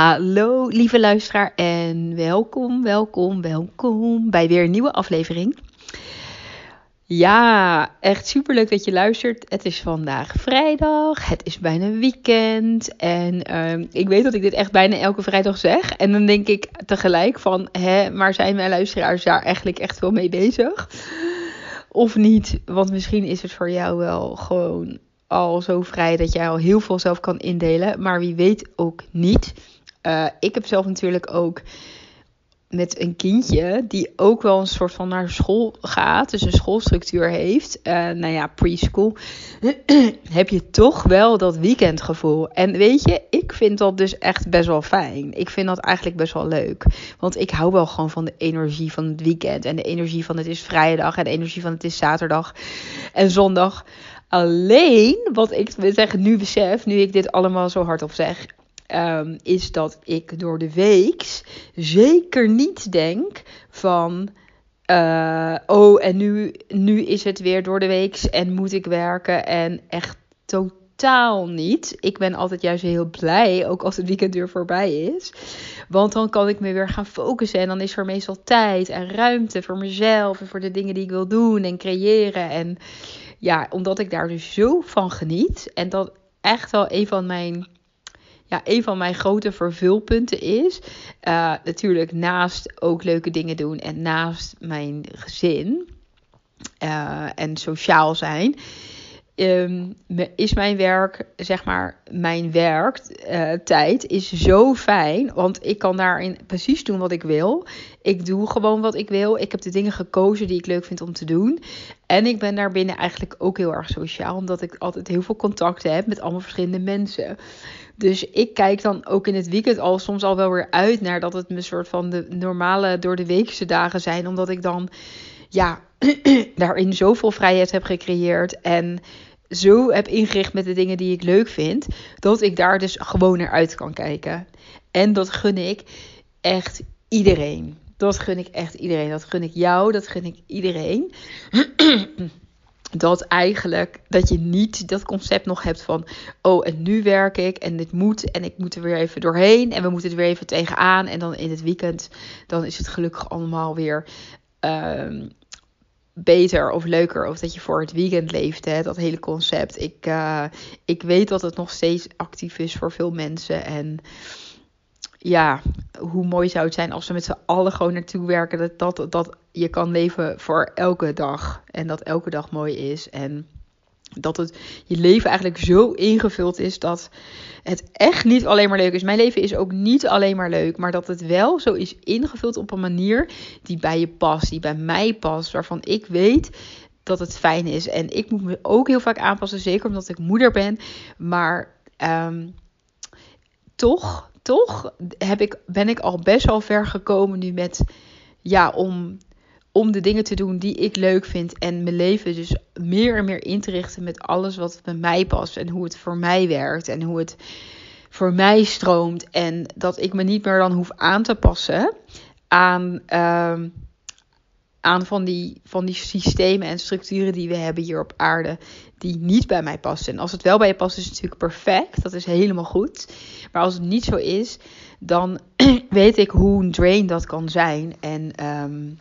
Hallo lieve luisteraar en welkom, welkom, welkom bij weer een nieuwe aflevering. Ja, echt super leuk dat je luistert. Het is vandaag vrijdag, het is bijna weekend en ehm, ik weet dat ik dit echt bijna elke vrijdag zeg. En dan denk ik tegelijk van, hè, maar zijn mijn luisteraars daar eigenlijk echt wel mee bezig? Of niet? Want misschien is het voor jou wel gewoon al zo vrij dat jij al heel veel zelf kan indelen. Maar wie weet ook niet. Uh, ik heb zelf natuurlijk ook met een kindje die ook wel een soort van naar school gaat, dus een schoolstructuur heeft, uh, nou ja, preschool, heb je toch wel dat weekendgevoel. En weet je, ik vind dat dus echt best wel fijn. Ik vind dat eigenlijk best wel leuk. Want ik hou wel gewoon van de energie van het weekend en de energie van het is vrijdag en de energie van het is zaterdag en zondag. Alleen, wat ik zeg, nu besef, nu ik dit allemaal zo hardop zeg, um, is dat ik door de week zeker niet denk van. Uh, oh, en nu, nu is het weer door de week en moet ik werken. En echt totaal niet. Ik ben altijd juist heel blij, ook als het weekend weer voorbij is. Want dan kan ik me weer gaan focussen. En dan is er meestal tijd en ruimte voor mezelf en voor de dingen die ik wil doen en creëren. En ja, omdat ik daar dus zo van geniet. En dat echt wel een van mijn ja, een van mijn grote vervulpunten is. Uh, natuurlijk naast ook leuke dingen doen en naast mijn gezin uh, en sociaal zijn. Um, is mijn werk, zeg maar, mijn werktijd uh, is zo fijn. Want ik kan daarin precies doen wat ik wil. Ik doe gewoon wat ik wil. Ik heb de dingen gekozen die ik leuk vind om te doen. En ik ben daarbinnen eigenlijk ook heel erg sociaal. Omdat ik altijd heel veel contacten heb met allemaal verschillende mensen. Dus ik kijk dan ook in het weekend al soms al wel weer uit naar dat het me soort van de normale door de weekse dagen zijn. Omdat ik dan ja, daarin zoveel vrijheid heb gecreëerd. En zo heb ingericht met de dingen die ik leuk vind. Dat ik daar dus gewoon naar uit kan kijken. En dat gun ik echt iedereen. Dat gun ik echt iedereen. Dat gun ik jou. Dat gun ik iedereen. dat eigenlijk dat je niet dat concept nog hebt van oh en nu werk ik en dit moet en ik moet er weer even doorheen en we moeten er weer even tegenaan en dan in het weekend dan is het gelukkig allemaal weer um, beter of leuker of dat je voor het weekend leeft hè, dat hele concept. Ik uh, ik weet dat het nog steeds actief is voor veel mensen en ja, hoe mooi zou het zijn als we met z'n allen gewoon naartoe werken. Dat, dat, dat je kan leven voor elke dag. En dat elke dag mooi is. En dat het je leven eigenlijk zo ingevuld is dat het echt niet alleen maar leuk is. Mijn leven is ook niet alleen maar leuk, maar dat het wel zo is ingevuld op een manier die bij je past, die bij mij past, waarvan ik weet dat het fijn is. En ik moet me ook heel vaak aanpassen, zeker omdat ik moeder ben. Maar um, toch toch heb ik, ben ik al best wel ver gekomen nu met ja, om, om de dingen te doen die ik leuk vind. En mijn leven dus meer en meer in te richten met alles wat bij mij past. En hoe het voor mij werkt. En hoe het voor mij stroomt. En dat ik me niet meer dan hoef aan te passen aan. Uh, aan van die, van die systemen en structuren die we hebben hier op aarde, die niet bij mij passen. En als het wel bij je past, is het natuurlijk perfect. Dat is helemaal goed. Maar als het niet zo is, dan weet ik hoe een drain dat kan zijn. En um,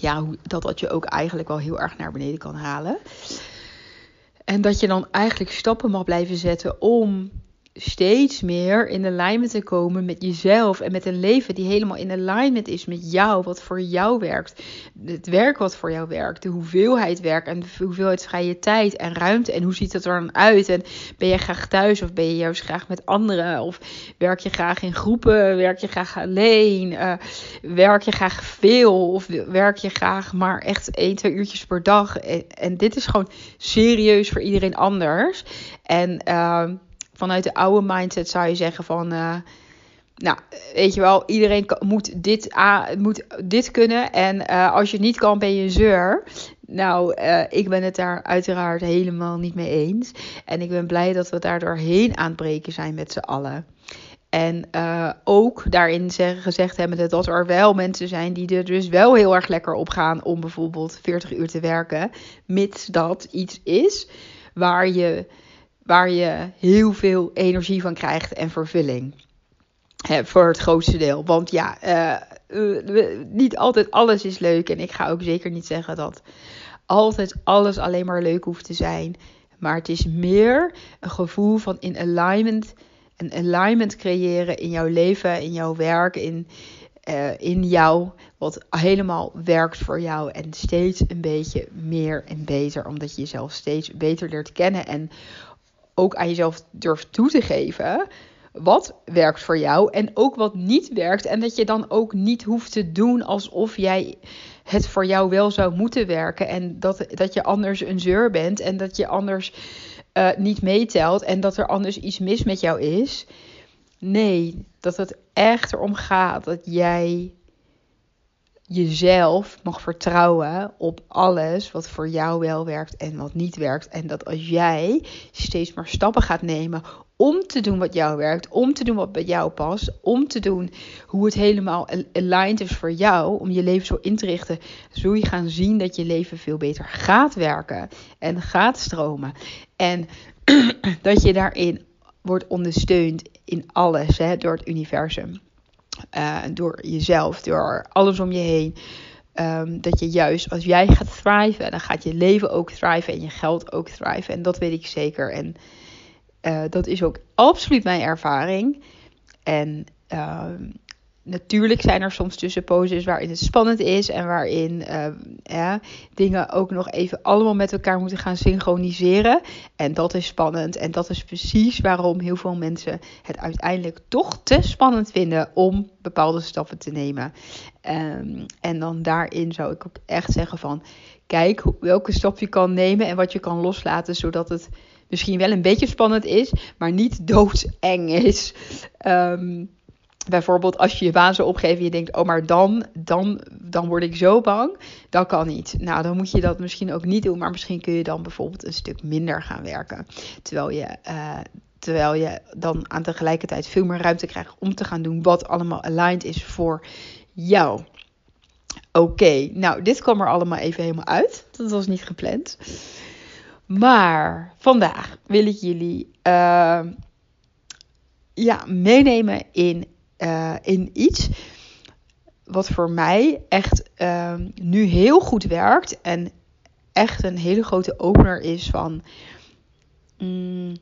ja, dat dat je ook eigenlijk wel heel erg naar beneden kan halen. En dat je dan eigenlijk stappen mag blijven zetten om steeds meer in alignment te komen met jezelf en met een leven die helemaal in alignment is met jou, wat voor jou werkt. Het werk wat voor jou werkt, de hoeveelheid werk en de hoeveelheid vrije tijd en ruimte en hoe ziet het er dan uit? En ben je graag thuis of ben je juist graag met anderen? Of werk je graag in groepen? Werk je graag alleen? Uh, werk je graag veel? Of werk je graag maar echt 1, 2 uurtjes per dag? En, en dit is gewoon serieus voor iedereen anders. En uh, vanuit de oude mindset zou je zeggen van. Uh, nou, weet je wel, iedereen moet dit, moet dit kunnen. En uh, als je het niet kan, ben je een zeur. Nou, uh, ik ben het daar uiteraard helemaal niet mee eens. En ik ben blij dat we daar doorheen aan het breken zijn met z'n allen. En ook daarin gezegd hebben dat er wel mensen zijn die er dus wel heel erg lekker op gaan om bijvoorbeeld 40 uur te werken. Mits dat iets is waar je waar je heel veel energie van krijgt en vervulling. Voor het grootste deel. Want ja, uh, niet altijd alles is leuk. En ik ga ook zeker niet zeggen dat altijd alles alleen maar leuk hoeft te zijn. Maar het is meer een gevoel van in alignment. Een alignment creëren in jouw leven, in jouw werk, in, uh, in jou. Wat helemaal werkt voor jou. En steeds een beetje meer en beter. Omdat je jezelf steeds beter leert kennen. En ook aan jezelf durft toe te geven. Wat werkt voor jou en ook wat niet werkt. En dat je dan ook niet hoeft te doen alsof jij het voor jou wel zou moeten werken. En dat, dat je anders een zeur bent. En dat je anders uh, niet meetelt. En dat er anders iets mis met jou is. Nee, dat het echt erom gaat dat jij jezelf mag vertrouwen op alles wat voor jou wel werkt en wat niet werkt. En dat als jij steeds maar stappen gaat nemen om te doen wat jou werkt, om te doen wat bij jou past, om te doen hoe het helemaal aligned is voor jou, om je leven zo in te richten, zul je gaan zien dat je leven veel beter gaat werken en gaat stromen. En dat je daarin wordt ondersteund in alles hè, door het universum. Uh, door jezelf, door alles om je heen. Um, dat je juist als jij gaat thriven, dan gaat je leven ook thriven en je geld ook thriven. En dat weet ik zeker. En uh, dat is ook absoluut mijn ervaring. En uh, natuurlijk zijn er soms tussenposes waarin het spannend is en waarin ja, dingen ook nog even allemaal met elkaar moeten gaan synchroniseren. En dat is spannend. En dat is precies waarom heel veel mensen het uiteindelijk toch te spannend vinden om bepaalde stappen te nemen. Um, en dan daarin zou ik ook echt zeggen van kijk welke stap je kan nemen en wat je kan loslaten, zodat het misschien wel een beetje spannend is, maar niet doodeng is. Um, bijvoorbeeld als je je baan zou opgeven en je denkt, oh maar dan, dan, dan word ik zo bang. Dat kan niet. Nou, dan moet je dat misschien ook niet doen, maar misschien kun je dan bijvoorbeeld een stuk minder gaan werken. Terwijl je, uh, terwijl je dan aan tegelijkertijd veel meer ruimte krijgt om te gaan doen wat allemaal aligned is voor jou. Oké, nou, dit kwam er allemaal even helemaal uit. Dat was niet gepland. Maar vandaag wil ik jullie uh, ja, meenemen in uh, in iets wat voor mij echt uh, nu heel goed werkt en echt een hele grote opener is van, mm,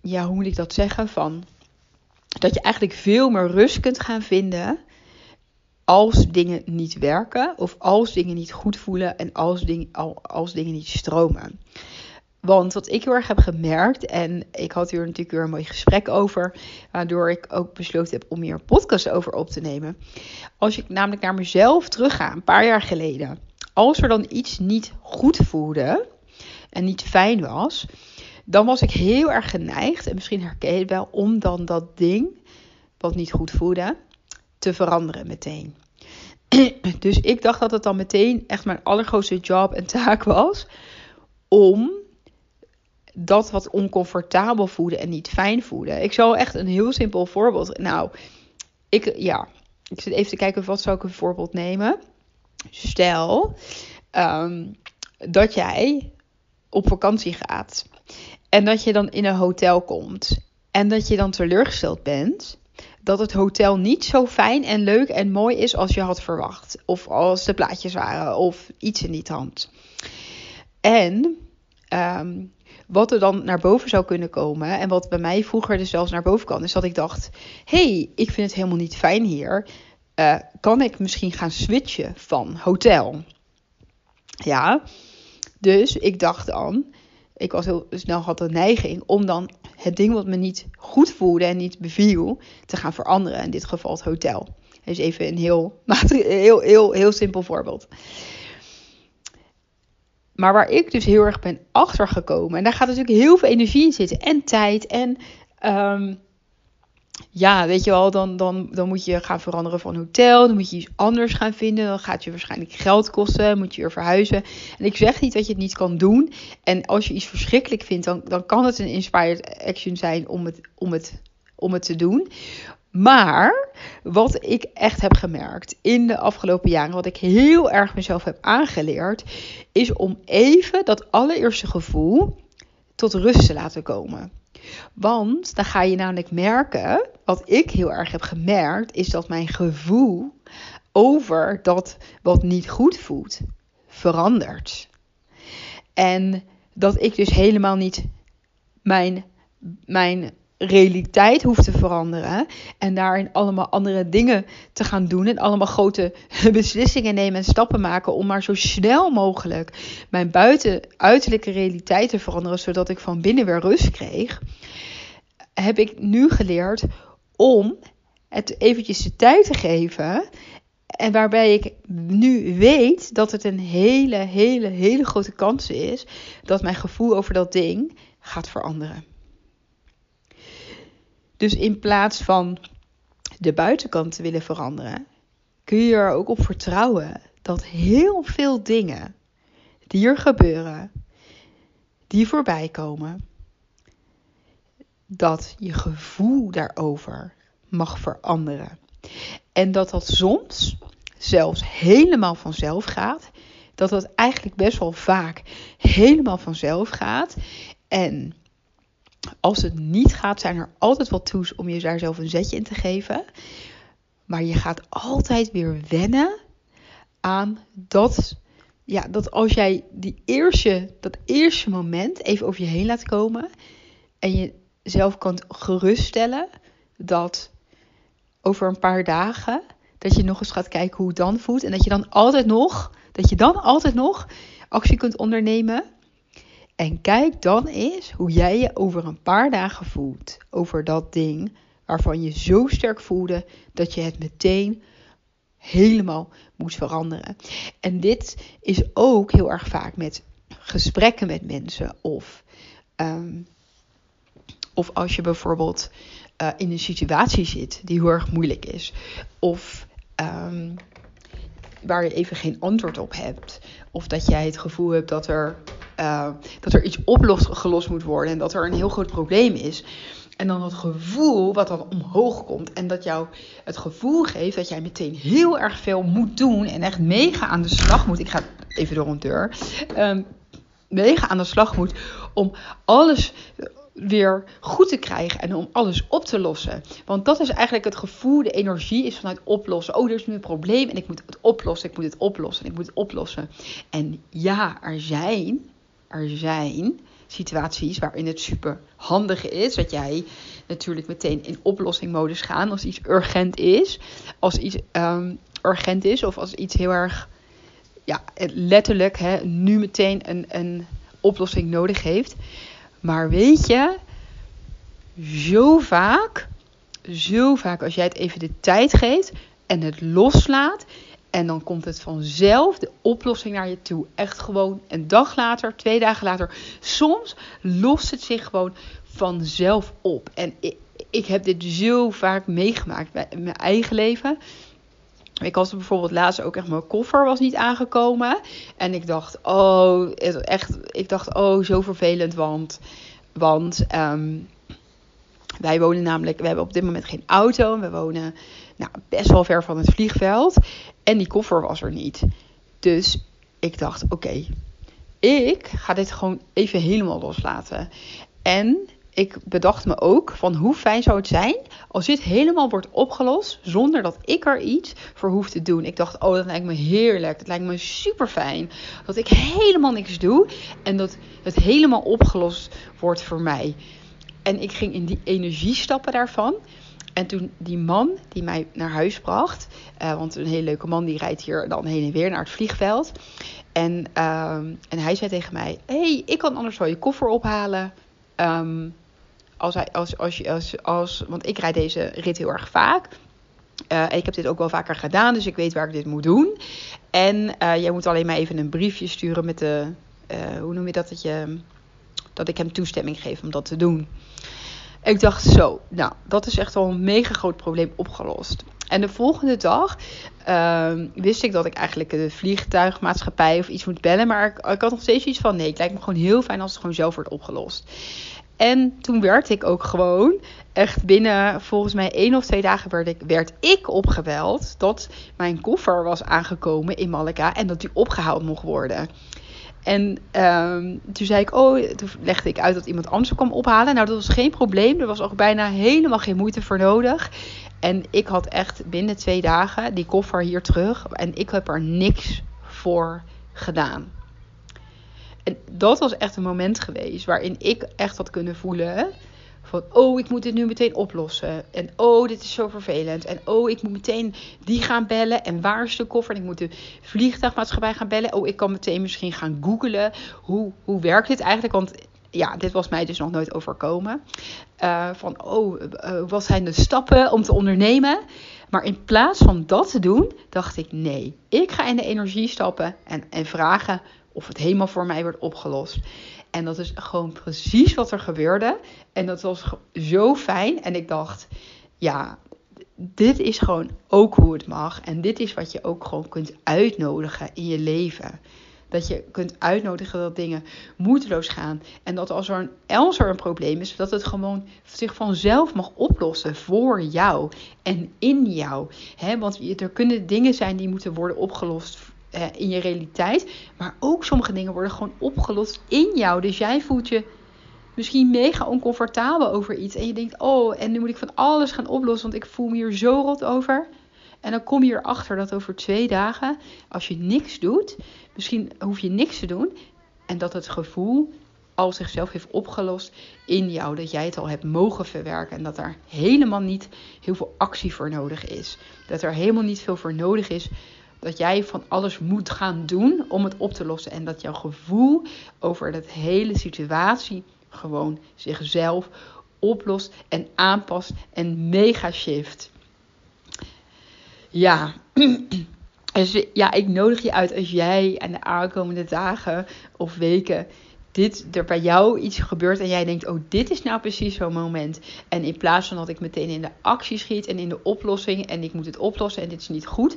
ja, hoe moet ik dat zeggen? Van dat je eigenlijk veel meer rust kunt gaan vinden als dingen niet werken of als dingen niet goed voelen en als, ding, als dingen niet stromen. Want wat ik heel erg heb gemerkt, en ik had hier natuurlijk weer een mooi gesprek over, waardoor ik ook besloten heb om hier een podcast over op te nemen. Als ik namelijk naar mezelf terugga, een paar jaar geleden, als er dan iets niet goed voelde en niet fijn was, dan was ik heel erg geneigd, en misschien herken je wel, om dan dat ding wat niet goed voelde te veranderen meteen. Dus ik dacht dat het dan meteen echt mijn allergrootste job en taak was om dat wat oncomfortabel voelde en niet fijn voelde. Ik zal echt een heel simpel voorbeeld. Nou, ik, ja, ik zit even te kijken wat zou ik een voorbeeld nemen. Stel um, dat jij op vakantie gaat en dat je dan in een hotel komt en dat je dan teleurgesteld bent dat het hotel niet zo fijn en leuk en mooi is als je had verwacht. Of als de plaatjes waren of iets in die trant. En um, wat er dan naar boven zou kunnen komen. En wat bij mij vroeger dus zelfs naar boven kan. Is dat ik dacht: hey, ik vind het helemaal niet fijn hier. Uh, kan ik misschien gaan switchen van hotel? Ja, dus ik dacht dan. Ik was heel snel had de neiging om dan het ding wat me niet goed voelde en niet beviel te gaan veranderen. In dit geval het hotel. Dus even een heel, heel, heel, heel simpel voorbeeld. Maar waar ik dus heel erg ben achtergekomen. En daar gaat natuurlijk heel veel energie in zitten. En tijd. En um, ja, weet je wel, dan, dan, dan moet je gaan veranderen van hotel. Dan moet je iets anders gaan vinden. Dan gaat je waarschijnlijk geld kosten. Moet je weer verhuizen. En ik zeg niet dat je het niet kan doen. En als je iets verschrikkelijk vindt, dan, dan kan het een inspired action zijn om het, om het, om het te doen. Maar wat ik echt heb gemerkt in de afgelopen jaren, wat ik heel erg mezelf heb aangeleerd, is om even dat allereerste gevoel tot rust te laten komen. Want dan ga je namelijk merken wat ik heel erg heb gemerkt, is dat mijn gevoel over dat wat niet goed voelt verandert. En dat ik dus helemaal niet mijn, mijn realiteit hoeft te veranderen. En daarin allemaal andere dingen te gaan doen. En allemaal grote beslissingen nemen en stappen maken. Om maar zo snel mogelijk mijn buiten uiterlijke realiteit te veranderen. Zodat ik van binnen weer rust kreeg. Heb ik nu geleerd om het eventjes de tijd te geven. En waarbij ik nu weet dat het een hele, hele, hele grote kans is dat mijn gevoel over dat ding gaat veranderen. Dus in plaats van de buitenkant te willen veranderen, kun je er ook op vertrouwen dat heel veel dingen die er gebeuren, die voorbij komen, dat je gevoel daarover mag veranderen. En dat dat soms zelfs helemaal vanzelf gaat. Dat dat eigenlijk best wel vaak helemaal vanzelf gaat. En als het niet gaat, zijn er altijd wat toes om je daar zelf een zetje in te geven. Maar je gaat altijd weer wennen aan dat, ja, dat als jij die eerste, dat eerste moment even over je heen laat komen. En je zelf kan geruststellen dat over een paar dagen dat je nog eens gaat kijken hoe het dan voelt. En dat je dan altijd nog, dat je dan altijd nog actie kunt ondernemen. En kijk dan eens hoe jij je over een paar dagen voelt. Over dat ding waarvan je zo sterk voelde dat je het meteen helemaal moet veranderen. En dit is ook heel erg vaak met gesprekken met mensen. Of, ehm, of als je bijvoorbeeld uh, in een situatie zit die heel erg moeilijk is. Of um, waar je even geen antwoord op hebt. Of dat jij het gevoel hebt dat er, uh, dat er iets opgelost moet worden en dat er een heel groot probleem is. En dan het gevoel wat dan omhoog komt. En dat jou het gevoel geeft dat jij meteen heel erg veel moet doen. En echt mega aan de slag moet. Ik ga even door een deur. Um, mega aan de slag moet om alles weer goed te krijgen en om alles op te lossen. Want dat is eigenlijk het gevoel, de energie is vanuit oplossen. Oh, er is nu een probleem en ik moet het oplossen, ik moet het oplossen, ik moet het oplossen. En ja, er zijn, er zijn situaties waarin het super handig is dat jij natuurlijk meteen in oplossingmodus gaat als iets urgent is, als iets um, urgent is of als iets heel erg ja, letterlijk hè, nu meteen een, een oplossing nodig heeft. Maar weet je, zo vaak, zo vaak als jij het even de tijd geeft en het loslaat. En dan komt het vanzelf, de oplossing naar je toe. Echt gewoon een dag later, twee dagen later. Soms lost het zich gewoon vanzelf op. En ik, ik heb dit zo vaak meegemaakt bij mijn eigen leven. Ik had bijvoorbeeld laatst ook echt mijn koffer was niet aangekomen. En ik dacht, oh, echt, ik dacht, oh, zo vervelend. Want, want um, wij wonen namelijk, we hebben op dit moment geen auto. We wonen nou, best wel ver van het vliegveld. En die koffer was er niet. Dus ik dacht, oké, ik ga dit gewoon even helemaal loslaten. En ik bedacht me ook van hoe fijn zou het zijn als dit helemaal wordt opgelost zonder dat ik er iets voor hoef te doen. Ik dacht, oh, dat lijkt me heerlijk. Dat lijkt me super fijn. Dat ik helemaal niks doe en dat het helemaal opgelost wordt voor mij. En ik ging in die energie stappen daarvan. En toen die man die mij naar huis bracht, uh, want een hele leuke man die rijdt hier dan heen en weer naar het vliegveld. En, uh, en hij zei tegen mij: hey, ik kan anders wel je koffer ophalen. Um, als, hij, als, als, als, als, want ik rijd deze rit heel erg vaak. Uh, ik heb dit ook wel vaker gedaan, dus ik weet waar ik dit moet doen. En uh, jij moet alleen maar even een briefje sturen met de. Hoe noem je dat? Dat, je, dat ik hem toestemming geef om dat te doen. Ik dacht zo, nou, dat is echt wel een mega groot probleem opgelost. En de volgende dag uh, wist ik dat ik eigenlijk de vliegtuigmaatschappij of iets moet bellen. Maar ik, ik, had nog steeds iets van: nee, het lijkt me gewoon heel fijn als het gewoon zelf wordt opgelost. En toen werd ik ook gewoon, echt binnen volgens mij één of twee dagen werd ik, werd ik opgebeld dat mijn koffer was aangekomen in Malika en dat die opgehaald mocht worden. En um, toen zei ik, oh, toen legde ik uit dat iemand anders kwam ophalen. Nou, dat was geen probleem. Er was ook bijna helemaal geen moeite voor nodig. En ik had echt binnen twee dagen die koffer hier terug. En ik heb er niks voor gedaan. En dat was echt een moment geweest waarin ik echt had kunnen voelen van, oh, ik moet dit nu meteen oplossen. En oh, dit is zo vervelend. En oh, ik moet meteen die gaan bellen. En waar is de koffer? En ik moet de vliegtuigmaatschappij gaan bellen. Oh, ik kan meteen misschien gaan googlen. Hoe, hoe werkt dit eigenlijk? Want ja, dit was mij dus nog nooit overkomen. Uh, van, oh, uh, wat zijn de stappen om te ondernemen? Maar in plaats van dat te doen, dacht ik, nee, ik ga in de energie stappen en, en vragen of het helemaal voor mij wordt opgelost. En dat is gewoon precies wat er gebeurde. En dat was zo fijn. En ik dacht, ja, dit is gewoon ook hoe het mag. En dit is wat je ook gewoon kunt uitnodigen in je leven. Dat je kunt uitnodigen dat dingen moeiteloos gaan. En dat als er, een, als er een probleem is, dat het gewoon zich vanzelf mag oplossen voor jou en in jou. He, want er kunnen dingen zijn die moeten worden opgelost eh, in je realiteit. Maar ook sommige dingen worden gewoon opgelost in jou. Dus jij voelt je misschien mega oncomfortabel over iets. En je denkt, oh, en nu moet ik van alles gaan oplossen, want ik voel me hier zo rot over. En dan kom je erachter dat over twee dagen, als je niks doet, misschien hoef je niks te doen. En dat het gevoel al zichzelf heeft opgelost in jou. Dat jij het al hebt mogen verwerken. En dat er helemaal niet heel veel actie voor nodig is. Dat er helemaal niet veel voor nodig is dat jij van alles moet gaan doen om het op te lossen. En dat jouw gevoel over dat hele situatie gewoon zichzelf oplost en aanpast en mega shift. Ja. Dus ja, ik nodig je uit als jij aan de aankomende dagen of weken dit er bij jou iets gebeurt en jij denkt, oh, dit is nou precies zo'n moment. En in plaats van dat ik meteen in de actie schiet en in de oplossing en ik moet het oplossen en dit is niet goed,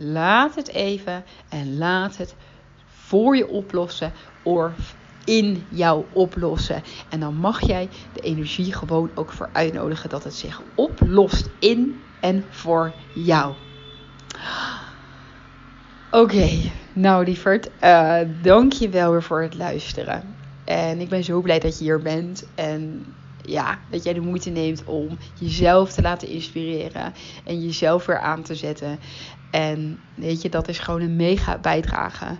Laat het even en laat het voor je oplossen of in jou oplossen. En dan mag jij de energie gewoon ook voor uitnodigen dat het zich oplost in en voor jou. Oké, nou lieverd, uh, dank je wel weer voor het luisteren. En ik ben zo blij dat je hier bent. En ja, dat jij de moeite neemt om jezelf te laten inspireren en jezelf weer aan te zetten. En weet je, dat is gewoon een mega bijdrage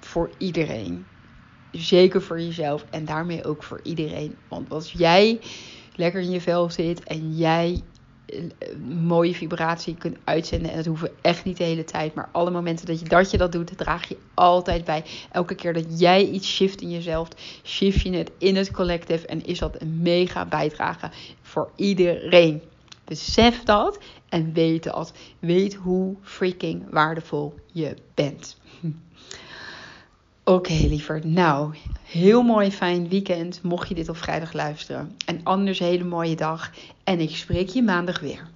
voor iedereen. Zeker voor jezelf en daarmee ook voor iedereen. Want als jij lekker in je vel zit en jij mooie vibratie kunt uitzenden. En dat hoeven echt niet de hele tijd. Maar alle momenten dat je dat, je dat doet, draag je altijd bij. Elke keer dat jij iets shift in jezelf, shift je het in het collective. En is dat een mega bijdrage voor iedereen. Besef dat en weet dat. Weet hoe freaking waardevol je bent. Oké, liever. Nou, heel mooi fijn weekend. Mocht je dit op vrijdag luisteren. En anders hele mooie dag. En ik spreek je maandag weer.